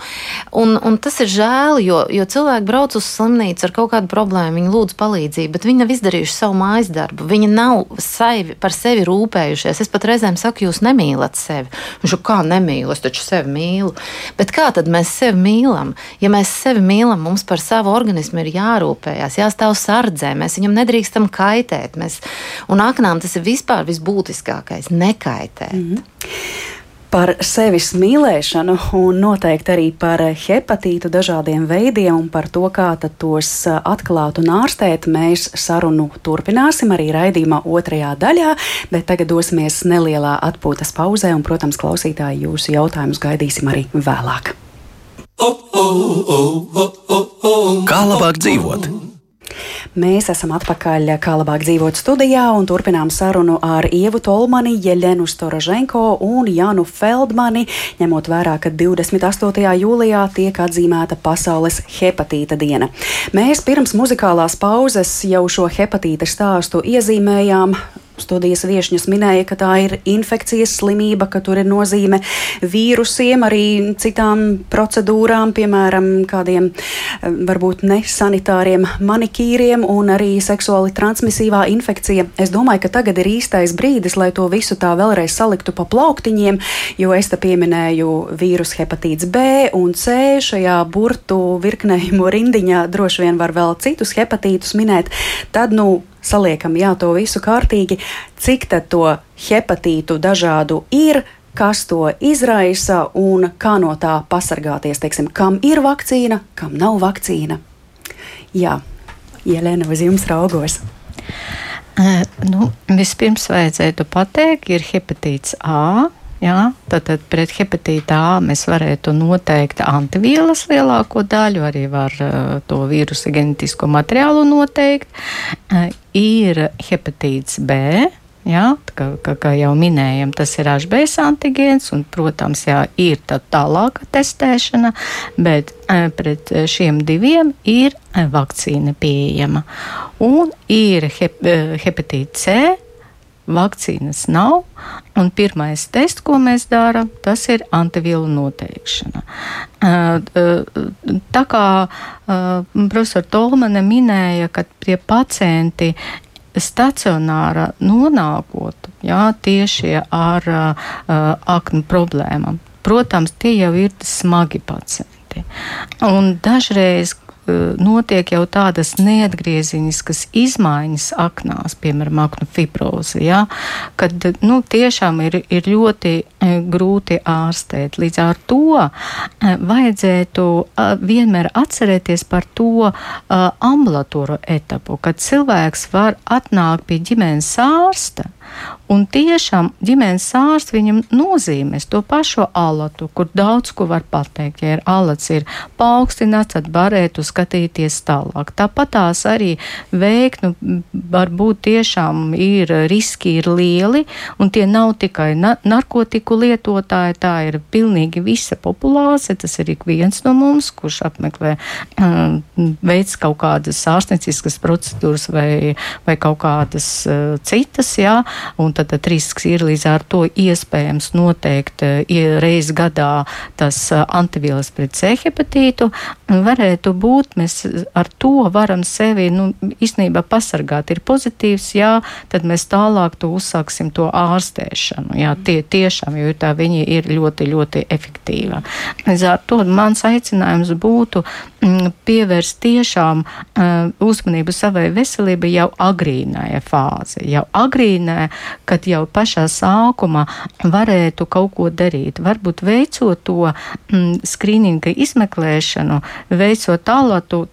Un, un tas ir žēl, jo, jo cilvēki brauc uz slimnīcu ar kaut kādu problēmu, viņi lūdz palīdzību, bet viņi nav izdarījuši savu mājas darbu. Viņi nav sevi, par sevi rūpējušies. Es pat reizēm saku, jūs nemīlat sevi. Viņš jau kā nemīlu, es taču sevi mīlu. Bet kā tad mēs sevi mīlam? Ja mēs sevi mīlam, mums par savu organismu ir jārūpējas, jāstāv sardzē, mēs viņam nedrīkstam kaitēt. Mēs, un aknām tas ir vispār visbūtiskākais - nekaitēt. Mm -hmm par sevis mīlēšanu un noteikti arī par hepatītu dažādiem veidiem un par to, kā tos atklāt un ārstēt, mēs sarunu turpināsim arī raidījumā otrajā daļā, bet tagad dosimies nelielā atpūtas pauzē un, protams, klausītāji jūsu jautājumus gaidīsim arī vēlāk. Kā labāk dzīvot? Mēs esam atpakaļ kā labāk dzīvot studijā un turpinām sarunu ar Ievu Tolmani, Jeļenu Storoženko un Janu Feldmani, ņemot vērā, ka 28. jūlijā tiek atzīmēta Pasaules hepatīta diena. Mēs pirms muzikālās pauzes jau šo hepatīta stāstu iezīmējām studijas viesņas minēja, ka tā ir infekcijas slimība, ka tur ir nozīme vīrusiem, arī citām procedūrām, piemēram, kādiem eh, varbūt nesanitāriem manikīriem un arī seksuāli transmisīvā infekcija. Es domāju, ka tagad ir īstais brīdis, lai to visu tā vēlreiz saliktu pa plauktiņiem, jo es te pieminēju vīrusu hepatīts B un C šajā burtu virknējumu rindiņā, droši vien var vēl citus hepatītus minēt. Tad, nu, saliekam jā, to visu kārtīgi, cik to hepatītu dažādu ir, kas to izraisa un kā no tā pasargāties. Teiksim, kam ir vakcīna, kam nav vakcīna. Jā, Jelena, uz jums raugos. Uh, nu, vispirms vajadzētu pateikt, ir hepatīts A. Jā, tad, tad pret hepatītu A mēs varētu noteikt antivielas lielāko daļu, arī var uh, to vīrusu genetisko materiālu noteikt. Uh, ir hepatīts B, Jā, kā, kā, kā jau minējām, tas ir HBS antigēns, un, protams, jā, ir tā tālāka testēšana, bet e, pret šiem diviem ir vakcīna pieejama. Un ir hep, hepatīts C, vakcīnas nav, un pirmais tests, ko mēs darām, tas ir antivielu noteikšana. Tā kā profesora Tolmane minēja, ka tie pacienti stacionāra nonākot jā, tieši ar uh, aknu problēmām. Protams, tie jau ir smagi pacienti. Un dažreiz notiek jau tādas neatgriezeniskas izmaiņas aknās, piemēram, aknu fibrozi, ja, kad nu, tiešām ir, ir ļoti eh, grūti ārstēt. Līdz ar to eh, vajadzētu vienmēr atcerēties par to ambulatoru etapu, kad cilvēks var atnākt pie ģimenes ārsta Un tiešām ģimenes ārsts viņam nozīmēs to pašu alatu, kur daudz ko var pateikt. Ja ir alats ir paaugstināts, tad varētu skatīties tālāk. Tāpat tās arī veikt, nu, varbūt tiešām ir riski ir lieli, un tie nav tikai na narkotiku lietotāji, tā ir pilnīgi visa populācija. Tas ir ik viens no mums, kurš apmeklē, um, veids kaut kādas ārstnieciskas procedūras vai, vai kaut kādas uh, citas, jā. Un tad, tad risks ir līdz ar to iespējams noteikt eh, reizi gadā tas eh, antivielas pret C hepatītu. Varētu būt, mēs ar to varam sevi nu, īstenībā pasargāt. Ir pozitīvs, jā, tad mēs tālāk to uzsāksim to ārstēšanu. Jā, tie tiešām, jo tā viņi ir ļoti, ļoti efektīva. Līdz ar to mans aicinājums būtu mm, pievērst tiešām uh, uzmanību savai veselībai jau agrīnajā fāzē, jau agrīnē, kad jau pašā sākumā varētu kaut ko darīt. Varbūt veicot to mm, skrīninga izmeklēšanu, veicot tālāku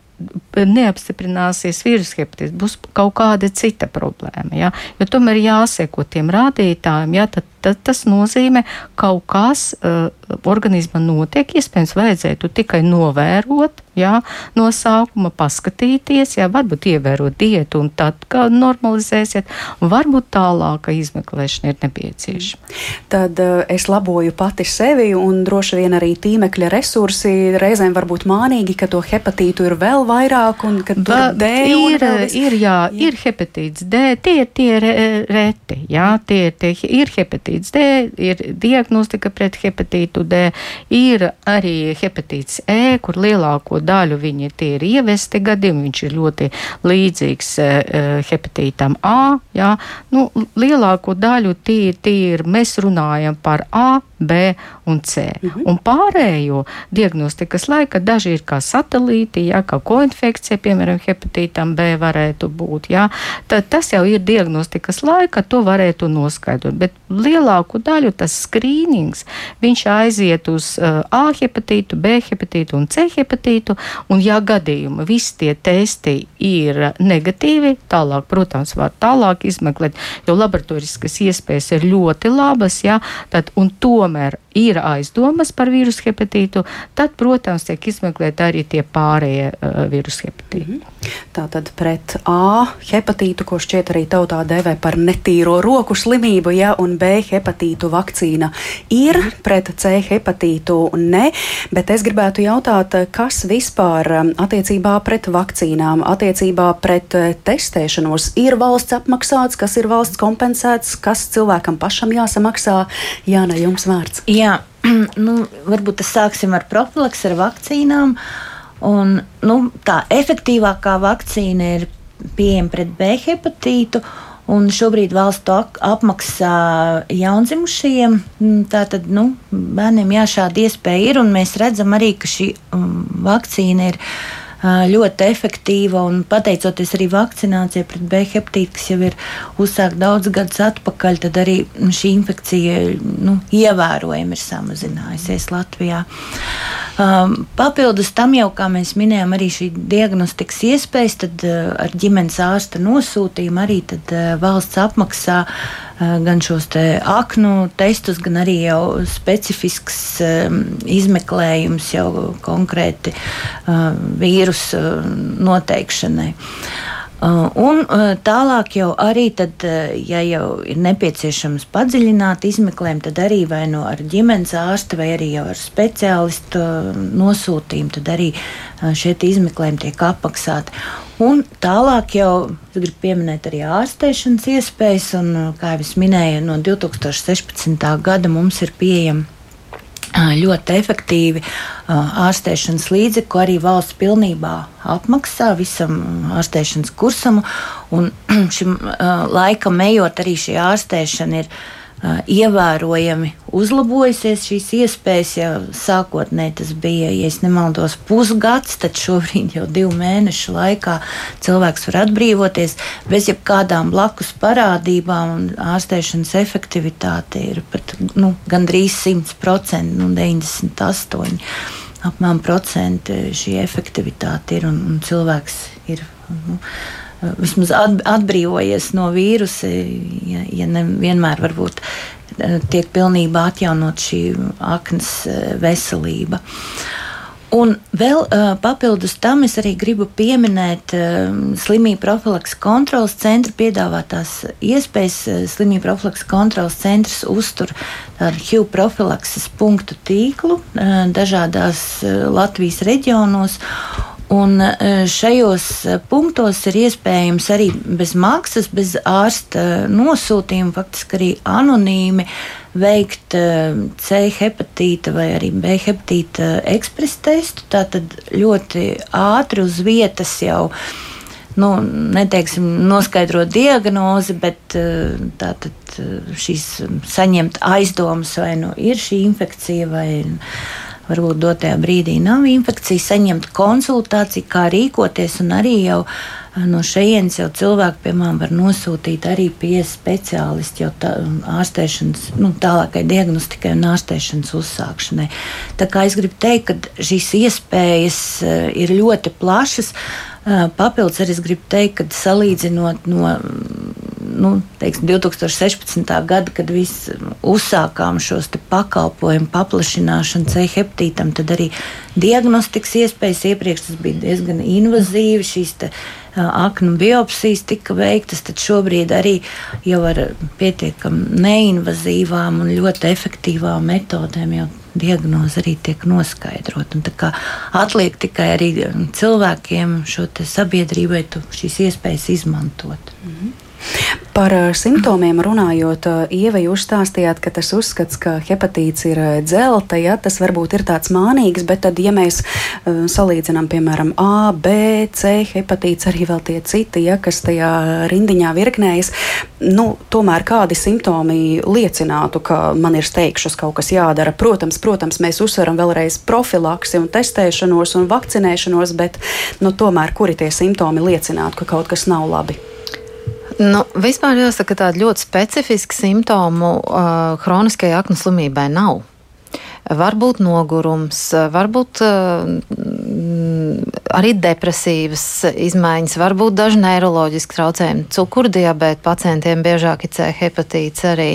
neapstiprināsies vīrusu hepatīts, būs kaut kāda cita problēma. Ja? Jo tomēr jāseko tiem rādītājiem, ja? tad, tad tas nozīmē, ka kaut kas uh, organismā notiek. Iespējams, vajadzētu tikai novērot, jā, no sākuma paskatīties, jā, varbūt ievērot diētu un tad, normalizēsiet, un varbūt tālāka izmeklēšana ir nepieciešama. Tad uh, es laboju pati sevi un droši vien arī tīmekļa resursi reizēm var būt mānīgi, ka to hepatītu ir vēl vairāk un ka tur Va, D ir, ir, jā, jā, ir hepatīts D, tie ir tie re, reti, jā, tie, tie ir hepatīts D, ir diagnostika pret hepatītu D, ir arī hepatīts E, kur lielāko daļu viņi tie ir ievesti gadījumi, viņš ir ļoti līdzīgs uh, hepatītam A. Jā. Nu, lielāko daļu tie, tie ir, mēs runājam par A, B un C. -hmm. Un pārējo diagnostikas laika daži ir kā satelīti, jā, kā koinfekcija, piemēram, hepatītam B varētu būt. Jā. Tad tas jau ir diagnostikas laika, to varētu noskaidrot. Bet lielāku daļu tas skrīnings, viņš aiziet uz uh, A hepatītu, B hepatītu un C hepatītu. Un, ja gadījumi visi tie testi ir negatīvi, tālāk, protams, var tālāk izmeklēt, jo laboratoriskas iespējas ir ļoti labas, jā, tad, un to tomēr ir aizdomas par vīrusu hepatītu, tad, protams, tiek izmeklēti arī tie pārējie uh, vīrusu hepatīti. Mm -hmm. Tātad pret A hepatītu, ko šķiet arī tautā dēvē par netīro roku slimību, ja, un B hepatītu vakcīna ir, mm -hmm. pret C hepatītu ne, bet es gribētu jautāt, kas vispār um, attiecībā pret vakcīnām, attiecībā pret uh, testēšanos ir valsts apmaksāts, kas ir valsts kompensēts, kas cilvēkam pašam jāsamaksā. Jāna, jums vārds. Jā, nu, varbūt sāksim ar profilaks, ar vakcīnām. Un, nu, tā efektīvākā vakcīna ir pieejama pret B hepatītu. Un šobrīd valsts apmaksā jaundzimušajiem. Mm, tātad nu, bērniem jā, šāda iespēja ir. Mēs redzam arī, ka šī um, vakcīna ir ļoti efektīva un pateicoties arī vakcinācijai pret B hepatītu, kas jau ir uzsākta daudz gadus atpakaļ, tad arī šī infekcija nu, ievērojami ir samazinājusies Latvijā. Um, papildus tam jau, kā mēs minējām, arī šī diagnostikas iespējas, tad uh, ar ģimenes ārsta nosūtījumu arī tad, uh, valsts apmaksā uh, gan šos te aknu testus, gan arī jau specifisks um, izmeklējums jau konkrēti uh, vīrusu noteikšanai. Uh, un uh, tālāk jau arī, tad, uh, ja jau ir nepieciešams padziļināt izmeklējumu, tad arī vai no ar ģimenes ārsta vai arī ar speciālistu nosūtījumu, tad arī šie izmeklējumi tiek apmaksāti. Un tālāk jau gribu pieminēt arī ārstēšanas iespējas, un, kā jau es minēju, no 2016. gada mums ir pieejama ļoti efektīvi ārstēšanas līdzekļi, ko arī valsts pilnībā apmaksā visam ārstēšanas kursam. Un šim laikam ejot, arī šī ārstēšana ir ievērojami uzlabojusies šīs iespējas. Jau sākotnēji tas bija, ja nemaldos, pusgads, tad šobrīd jau divu mēnešu laikā cilvēks var atbrīvoties bez jebkādām blakus parādībām, ārstēšanas efektivitāte ir pat nu, gandrīz 100%, nu, 98%. Apmēram procenti šī efektivitāte ir un, un cilvēks ir. Nu, vismaz atbrīvojies no vīrusa, ja, ja nevienmēr varbūt eh, tiek pilnībā atjaunot šī aknas eh, veselība. Un vēl uh, papildus tam es arī gribu pieminēt uh, slimību profilaks kontrolas centra piedāvātās iespējas. Uh, slimību profilaks kontrolas centrs uztur HIV profilakses punktu tīklu dažādās Latvijas reģionos. Un e, šajos e, punktos ir iespējams arī bez maksas, bez ārsta nosūtījuma, faktiski arī anonīmi veikt e, C hepatīta vai arī B hepatīta ekspresa testu. Tātad ļoti ātri uz vietas jau. Nu, neteiksim, noskaidrot diagnozi, bet tātad šīs saņemt aizdomas, vai nu ir šī infekcija vai ne varbūt dotajā brīdī nav infekcija, saņemt konsultāciju, kā rīkoties, un arī jau eh, no šejienes jau cilvēki, piemēram, var nosūtīt arī pie speciālistu jau tā, ārstēšanas, nu, tālākai diagnostikai un ārstēšanas uzsākšanai. Tā kā es gribu teikt, ka šīs iespējas eh, ir ļoti plašas. Papildus arī es gribu teikt, ka salīdzinot no nu, teiksim, 2016. gada, kad viss uzsākām šos pakalpojumu paplašināšanu C heptītam, tad arī diagnostikas iespējas iepriekš tas bija diezgan invazīvi. Šīs aknu biopsijas tika veiktas, tad šobrīd arī jau ar pietiekami neinvazīvām un ļoti efektīvām metodēm jau diagnoze arī tiek noskaidrota. Atliek tikai arī cilvēkiem, šo sabiedrībai, šīs iespējas izmantot. Mm -hmm. Par eh, simptomiem runājot, eh, Ieva, jūs stāstījāt, ka tas uzskats, ka hepatīts ir eh, dzelta, ja tas varbūt ir tāds mānīgs, bet tad, ja mēs uh, salīdzinām, piemēram, A, B, C hepatīts, arī vēl tie citi, ja, kas tajā rindiņā virknējas, nu, tomēr kādi simptomi liecinātu, ka man ir steigšus kaut kas jādara. Protams, protams mēs uzsveram vēlreiz profilaksi un testēšanos un vakcinēšanos, bet, nu, tomēr kuri tie simptomi liecinātu, ka kaut kas nav labi? Nu, vispār jāsaka, ka tāda ļoti specifiska simptomu uh, hroniskajai aknu slimībai nav. Varbūt nogurums, varbūt uh, arī depresīvas izmaiņas, varbūt daži neiroloģiski traucējumi. Cukurdiabēta pacientiem biežāk ir C hepatīts arī.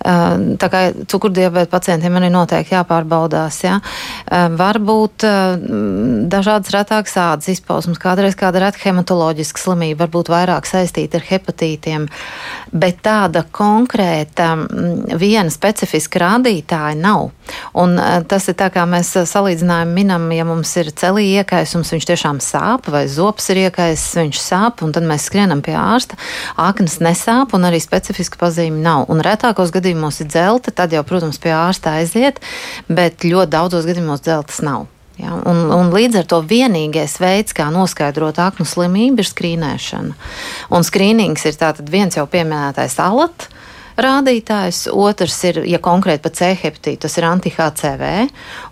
Uh, tā kā cukurdiabēta pacientiem arī noteikti jāpārbaudās. Ja? Uh, varbūt dažādas retākas ādas izpausmes, kādreiz kāda reta hematoloģiska slimība, varbūt vairāk saistīta ar hepatītiem, bet tāda konkrēta viena specifiska rādītāja nav. Un tas ir tā, kā mēs salīdzinājumi minam, ja mums ir celī iekaisums, viņš tiešām sāp, vai zops ir iekaisis, viņš sāp, un tad mēs skrienam pie ārsta. Aknas nesāp, un arī specifiska pazīme nav. Un retākos gadījumos ir dzelta, tad jau, protams, pie ārsta aiziet, bet ļoti daudzos gadījumos dzeltas nav. Ja, un, un līdz ar to vienīgais veids, kā noskaidrot aknu slimību, ir skrīnēšana. Un skrīnings ir viens jau pieminētais alats rādītājs, otrs ir, ja konkrēti par C hepatītu, tas ir anti-HCV.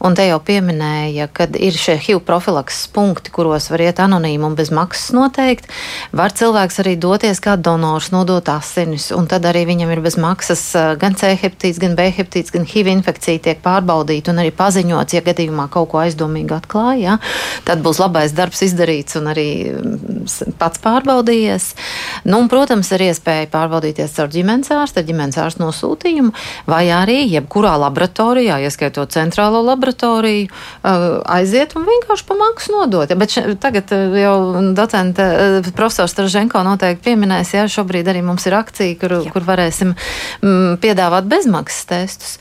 Un te jau pieminēja, ka ir šie HIV profilakses punkti, kuros var iet anonīmi un bez maksas noteikti. Var cilvēks arī doties kā donors, nodot asinis, un tad arī viņam ir bez maksas gan C hepatīts, gan B hepatīts, gan HIV infekcija tiek pārbaudīta un arī paziņots, ja gadījumā kaut ko aizdomīgi atklāja. Ja? Tad būs labais darbs izdarīts un arī pats pārbaudījies. Nu, un, protams, ir iespēja pārbaudīties caur ģimenes ārstu, ar ģimenes ārstu nosūtījumu, vai arī jebkurā laboratorijā, ieskaitot centrālo laboratoriju, aiziet un vienkārši pa maksu nodot. Bet še, tagad jau docente profesors Straženko noteikti pieminēs, ja šobrīd arī mums ir akcija, kur, Jā. kur varēsim m, piedāvāt bezmaksas testus.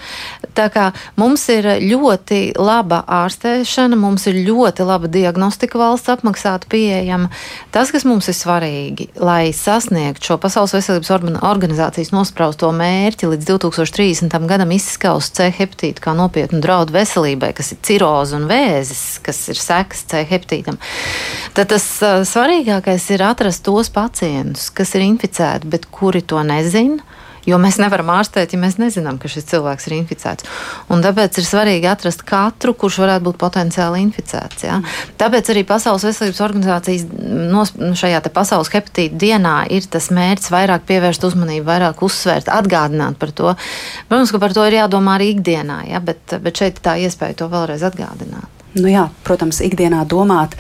Tā kā mums ir ļoti laba ārstēšana, mums ir ļoti laba diagnostika valsts apmaksāta pieejama. Tas, kas mums ir svarīgi, lai sasniegtu šo Pasaules veselības organizācijas nospraustu mērķi līdz 2030. gadam izskaust C hepatītu kā nopietnu draudu veselībai, kas ir ciroze un vēzis, kas ir sekas C hepatītam, tad tas svarīgākais ir atrast tos pacientus, kas ir inficēti, bet kuri to nezina Jo mēs nevaram ārstēt, ja mēs nezinām, ka šis cilvēks ir inficēts. Un tāpēc ir svarīgi atrast katru, kurš varētu būt potenciāli inficēts. Ja? Tāpēc arī Pasaules veselības organizācijas nos, šajā pasaules hepatīta dienā ir tas mērķis vairāk pievērst uzmanību, vairāk uzsvērt, atgādināt par to. Protams, ka par to ir jādomā arī ikdienā, ja? bet, bet šeit tā iespēja to vēlreiz atgādināt. Nu jā, protams, ikdienā domāt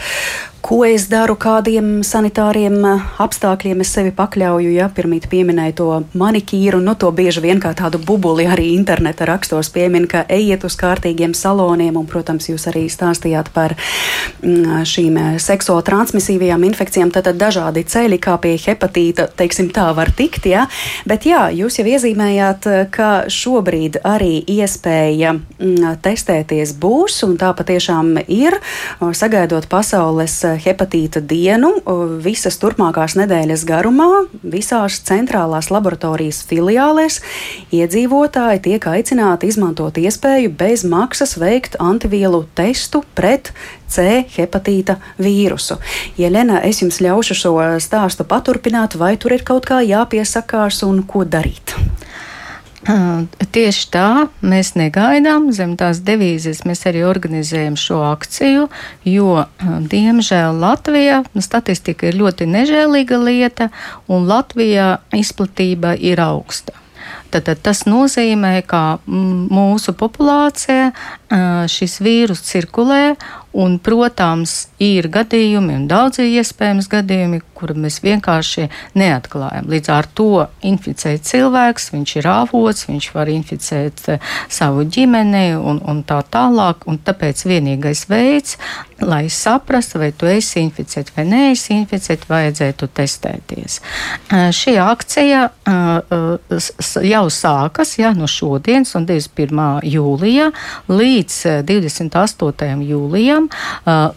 ko es daru, kādiem sanitāriem eh, apstākļiem es sevi pakļauju. Ja pirmīt pieminēju to manikīru, nu to bieži vien kā tādu bubuli arī interneta rakstos piemin, ka ejiet uz kārtīgiem saloniem, un, protams, jūs arī stāstījāt par mm, šīm eh, seksuāli transmisīvajām infekcijām. Tad dažādi ceļi, kā pie hepatīta, teiksim, tā var tikt, ja? bet jā, jūs jau iezīmējāt, eh, ka šobrīd arī iespēja mm, testēties būs, un tā patiešām ir, sagaidot pasaules hepatīta dienu visas turpmākās nedēļas garumā, visās centrālās laboratorijas filiālēs iedzīvotāji tiek aicināti izmantot iespēju bez maksas veikt antivielu testu pret C hepatīta vīrusu. Jelena, es jums ļaušu šo stāstu paturpināt, vai tur ir kaut kā jāpiesakās un ko darīt? Tieši tā, mēs negaidām zem tās devīzes. Mēs arī organizējam šo akciju, jo, diemžēl, Latvijā nu, statistika ir ļoti nežēlīga lieta, un Latvijā izplatība ir augsta. Tad, tas nozīmē, ka mūsu populācijā šis vīrus cirkulē, un, protams, ir gadījumi, un daudzi iespējams gadījumi, kuru mēs vienkārši neatklājam. Līdz ar to inficēt cilvēks, viņš ir avots, viņš var inficēt savu ģimeni un, un tā tālāk. Un tāpēc vienīgais veids, lai saprastu, vai tu esi inficēts vai neesi inficēts, vajadzētu testēties. Šī akcija jau sākas ja, no šodienas, un 21. jūlijā līdz 28. Jūlijam,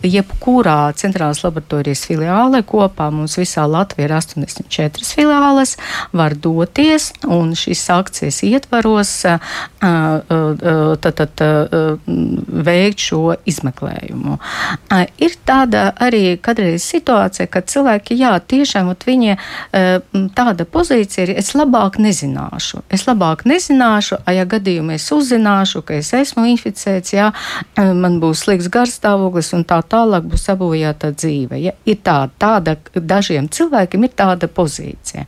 jebkurā centrālās laboratorijas filiālē kopā mums visā Latvijā ir 84 filiāles, var doties un šīs akcijas ietvaros tad, tad, veikt šo izmeklējumu. Ir tāda arī kādreiz situācija, kad cilvēki, jā, tiešām viņi tāda pozīcija ir, es labāk nezināšu. Es labāk nezināšu, ja gadījumā es uzzināšu, ka es esmu inficēts, jā, man būs slikts garstāvoklis un tā tālāk būs sabojāta dzīve. Ja? Ir tāda, tāda, dažiem cilvēkiem ir tāda pozīcija.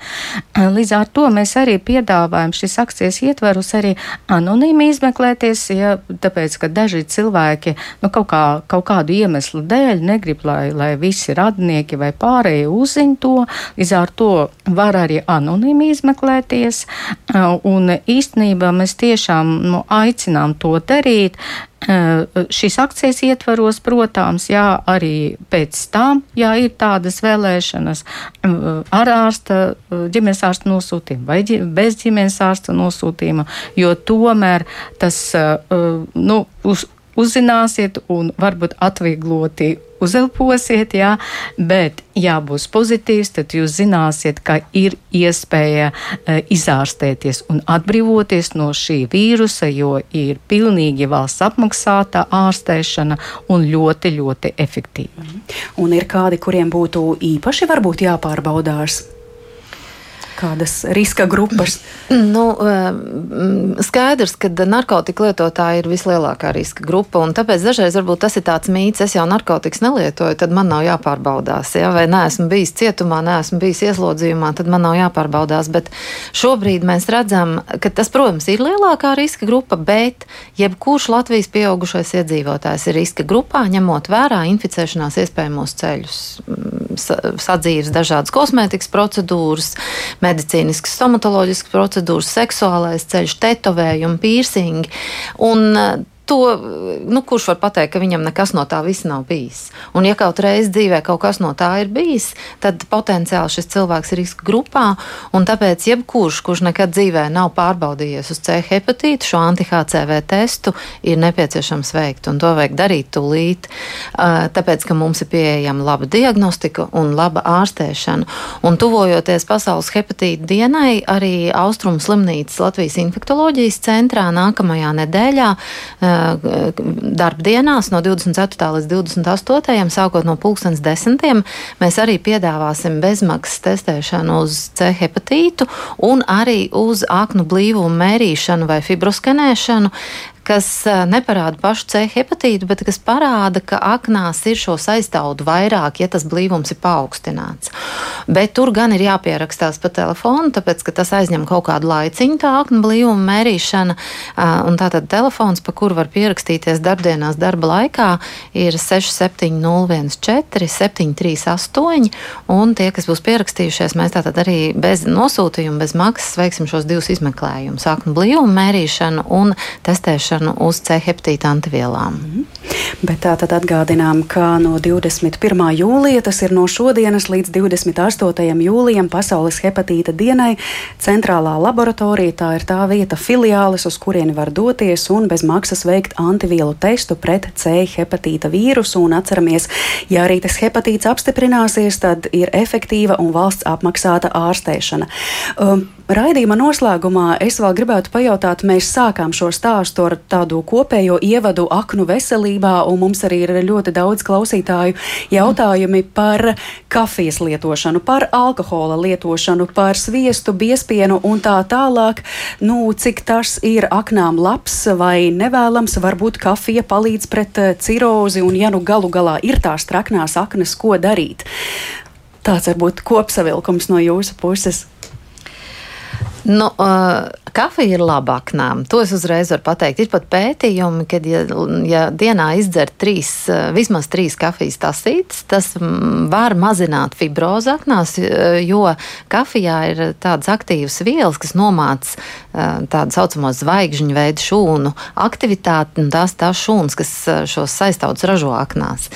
Līdz ar to mēs arī piedāvājam šīs akcijas ietverus arī anonīmi izmeklēties, ja, tāpēc, ka daži cilvēki nu, kaut, kā, kaut kādu iemeslu dēļ negrib, lai, lai visi radnieki vai pārējie uzzina to. Līdz ar to var arī anonīmi izmeklēties. Un īstenībā mēs tiešām nu, aicinām to darīt. Šīs akcijas ietvaros, protams, jā, arī pēc tam, ja ir tādas vēlēšanas, ar ārsta, ģimenes ārsta nosūtījumu vai bez ģimenes ārsta nosūtījuma, jo tomēr tas, nu, uz, uzzināsiet un varbūt atviegloti uzelposiet, jā, bet, ja būs pozitīvs, tad jūs zināsiet, ka ir iespēja e, izārstēties un atbrīvoties no šī vīrusa, jo ir pilnīgi valsts apmaksāta ārstēšana un ļoti, ļoti efektīva. Un ir kādi, kuriem būtu īpaši varbūt jāpārbaudās? Kādas riska grupas? Nu, skaidrs, ka narkotika lietotāji ir vislielākā riska grupa, un tāpēc dažreiz varbūt tas ir tāds mīts, es jau narkotikas nelietoju, tad man nav jāpārbaudās. Ja? Vai neesmu bijis cietumā, neesmu bijis ieslodzījumā, tad man nav jāpārbaudās. Bet šobrīd mēs redzam, ka tas, protams, ir lielākā riska grupa, bet jebkurš Latvijas pieaugušais iedzīvotājs ir riska grupā, ņemot vērā inficēšanās iespējamos ceļus, sadzīves dažādas kosmētikas procedūras, medicīniskas, stomatoloģiskas procedūras, seksuālais ceļš, tetovējumi, pīrsingi. Un to, nu, kurš var pateikt, ka viņam nekas no tā viss nav bijis. Un, ja kaut reiz dzīvē kaut kas no tā ir bijis, tad potenciāli šis cilvēks ir riska grupā. Tāpēc, jebkurš, kurš nekad dzīvē nav pārbaudījies uz C hepatītu, šo anti-HCV testu ir nepieciešams veikt. To vajag darīt tūlīt, tāpēc, ka mums ir pieejama laba diagnostika un laba ārstēšana. Un tuvojoties pasaules hepatīta dienai, arī Austrumu slimnīcas Latvijas infektoloģijas centrā nākamajā nedēļā darbdienās no 24. līdz 28. sākot no 2010. mēs arī piedāvāsim bezmaksas testēšanu uz C hepatītu un arī uz aknu blīvumu mērīšanu vai fibroskanēšanu, kas neparāda pašu C hepatītu, bet kas parāda, ka aknās ir šo aiztaudu vairāk, ja tas blīvums ir paaugstināts. Bet tur gan ir jāpierakstās pa telefonu, tāpēc ka tas aizņem kaut kādu laiciņu, tā aknu blīvuma mērīšana. Un tātad telefons, pa kuru var pierakstīties darbdienās darba laikā, ir 6701, 738. Un tie, kas būs pierakstījušies, mēs tātad arī bez nosūtījuma, bez maksas veiksim šos divus izmeklējumus - aknu blīvuma mērīšanu un testēšanu reaģēšanu uz C hepatīta antivielām. Mm. Bet tā tad atgādinām, ka no 21. jūlija, tas ir no šodienas līdz 28. jūlijam, Pasaules hepatīta dienai, centrālā laboratorija tā ir tā vieta, filiālis, uz kurieni var doties un bez maksas veikt antivielu testu pret C hepatīta vīrusu. Un atceramies, ja arī tas hepatīts apstiprināsies, tad ir efektīva un valsts apmaksāta ārstēšana. Um, Raidījuma noslēgumā es vēl gribētu pajautāt, mēs sākām šo stāstu ar tādu kopējo ievadu aknu veselībā, un mums arī ir ļoti daudz klausītāju jautājumi par kafijas lietošanu, par alkohola lietošanu, par sviestu, biespienu un tā tālāk. Nu, cik tas ir aknām labs vai nevēlams, varbūt kafija palīdz pret eh, cirozi, un ja nu galu galā ir tās traknās aknas, ko darīt? Tāds varbūt kopsavilkums no jūsu puses. Nu, uh, kafija ir laba aknām. To es uzreiz varu pateikt. Ir pat pētījumi, ka, ja, ja dienā izdzer trīs, vismaz trīs kafijas tasītes, tas var mazināt fibrozi aknās, jo kafijā ir tādas aktīvas vielas, kas nomāc tādu saucamo zvaigžņu veidu šūnu aktivitāti, un tās tās šūnas, kas šos saistautus ražo aknās.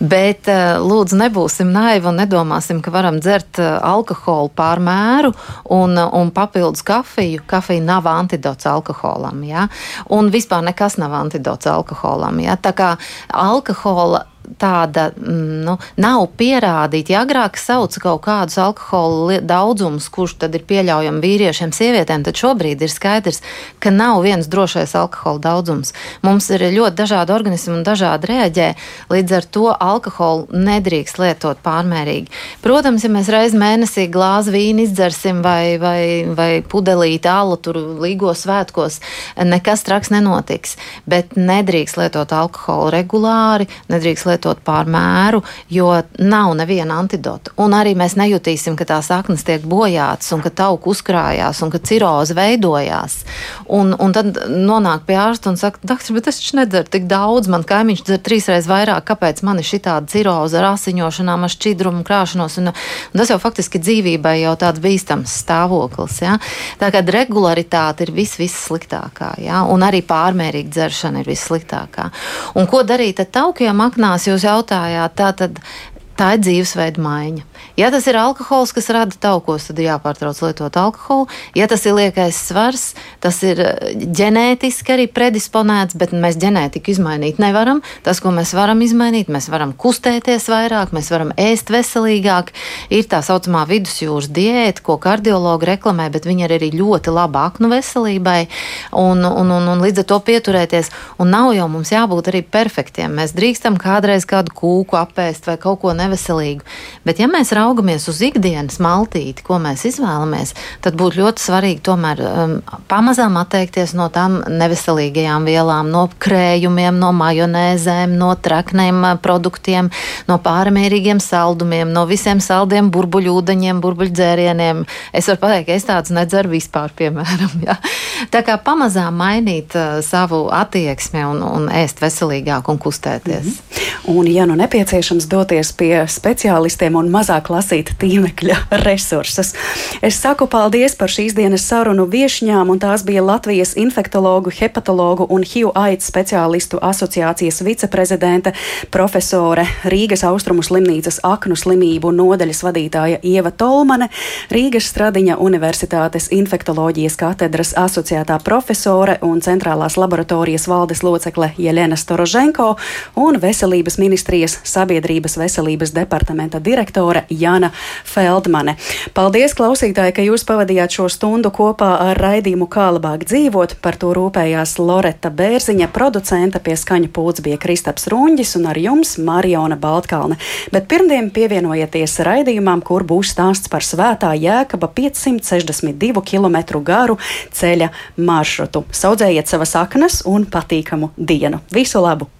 Bet lūdzu, nebūsim naivi un nedomāsim, ka varam dzert alkoholu pārmēru un, un papildināt papildus kafiju, kafija nav antidots alkoholam. Ja? Un vispār nekas nav antidots alkoholam. Ja? Tā kā alkohola tāda mm, nu, nav pierādīta. Ja agrāk sauca kaut kādus alkohola daudzumus, kurš tad ir pieļaujami vīriešiem, sievietēm, tad šobrīd ir skaidrs, ka nav viens drošais alkohola daudzums. Mums ir ļoti dažādi organismi un dažādi reaģē. Līdz ar to alkoholu nedrīkst lietot pārmērīgi. Protams, ja mēs reiz mēnesī glāzi vīnu izdzersim vai, vai, vai pudelīti alu tur līgo svētkos, nekas traks nenotiks. Bet nedrīkst lietot alkoholu regulāri, nedrīkst lietot pār mēru, jo nav neviena antidota. Un arī mēs nejutīsim, ka tās aknas tiek bojātas un ka tauku uzkrājās un ka ciroze veidojās. Un, un tad nonāk pie ārsta un saka, doktor, bet es taču nedzeru tik daudz, man kaimiņš dzer trīsreiz vairāk, kāpēc man ir šī tāda ciroze ar asiņošanām, ar šķidrumu krāšanos. Un, un tas jau faktiski dzīvībai jau tāds bīstams stāvoklis. Ja? Tā kā regularitāte ir viss, viss sliktākā, ja? un arī pārmērīga dzeršana ir vissliktākā. Un ko darīt ar taukiem aknās? Jūs jautājāt, tā tad tā ir dzīvesveida maiņa. Ja tas ir alkohols, kas rada taukos, tad ir jāpārtrauc lietot alkoholu. Ja tas ir liekais svars, tas ir eh, ģenētiski arī predisponēts, bet mēs ģenētiku izmainīt nevaram. Tas, ko mēs varam izmainīt, mēs varam kustēties vairāk, mēs varam ēst veselīgāk. Ir tā saucamā vidusjūras diēta, ko kardiologi reklamē, bet viņa ir arī ļoti laba aknu veselībai. Un, un, un, un līdz ar to pieturēties. Un nav jau mums jābūt arī perfektiem. Mēs drīkstam kādreiz kādu kūku apēst vai kaut ko neveselīgu. Bet, ja mēs raugamies uz ikdienas maltīti, ko mēs izvēlamies, tad būtu ļoti svarīgi tomēr um, pamazām atteikties no tām neveselīgajām vielām, no krējumiem, no majonēzēm, no trakniem uh, produktiem, no pārmērīgiem saldumiem, no visiem saldiem burbuļūdeņiem, burbuļdzērieniem. Es varu pateikt, ka es tādus nedzeru vispār, piemēram. Ja? Tā kā pamazām mainīt uh, savu attieksmi un, un ēst veselīgāk un kustēties. Mm -hmm. Un, ja nu nepieciešams doties pie speciālistiem un mazāk lasīt tīmekļa resursus, es saku paldies par šīs dienas sarunu viešņām, un tās bija Latvijas infektologu, hepatologu un HIV aids speciālistu asociācijas viceprezidente, profesore Rīgas Austrumu slimnīcas aknu slimību nodaļas vadītāja Ieva Tolmane, Rīgas Stradiņa Universitātes infektoloģijas katedras asociētā profesore un centrālās laboratorijas valdes locekle Jelena Storoženko un Veselības ministrijas sabiedrības veselības departamenta direktore Jana Feldmane. Paldies, klausītāji, ka jūs pavadījāt šo stundu kopā ar raidījumu Kā labāk dzīvot. Par to rūpējās Loreta Bērziņa, producenta pie skaņa pūts bija Kristaps Runģis un ar jums Mariona Baltkalne. Bet pirmdien pievienojieties raidījumam, kur būs stāsts par svētā jēkaba 562 km garu ceļa maršrutu. Saudzējiet savas saknes un patīkamu dienu. Visu labu!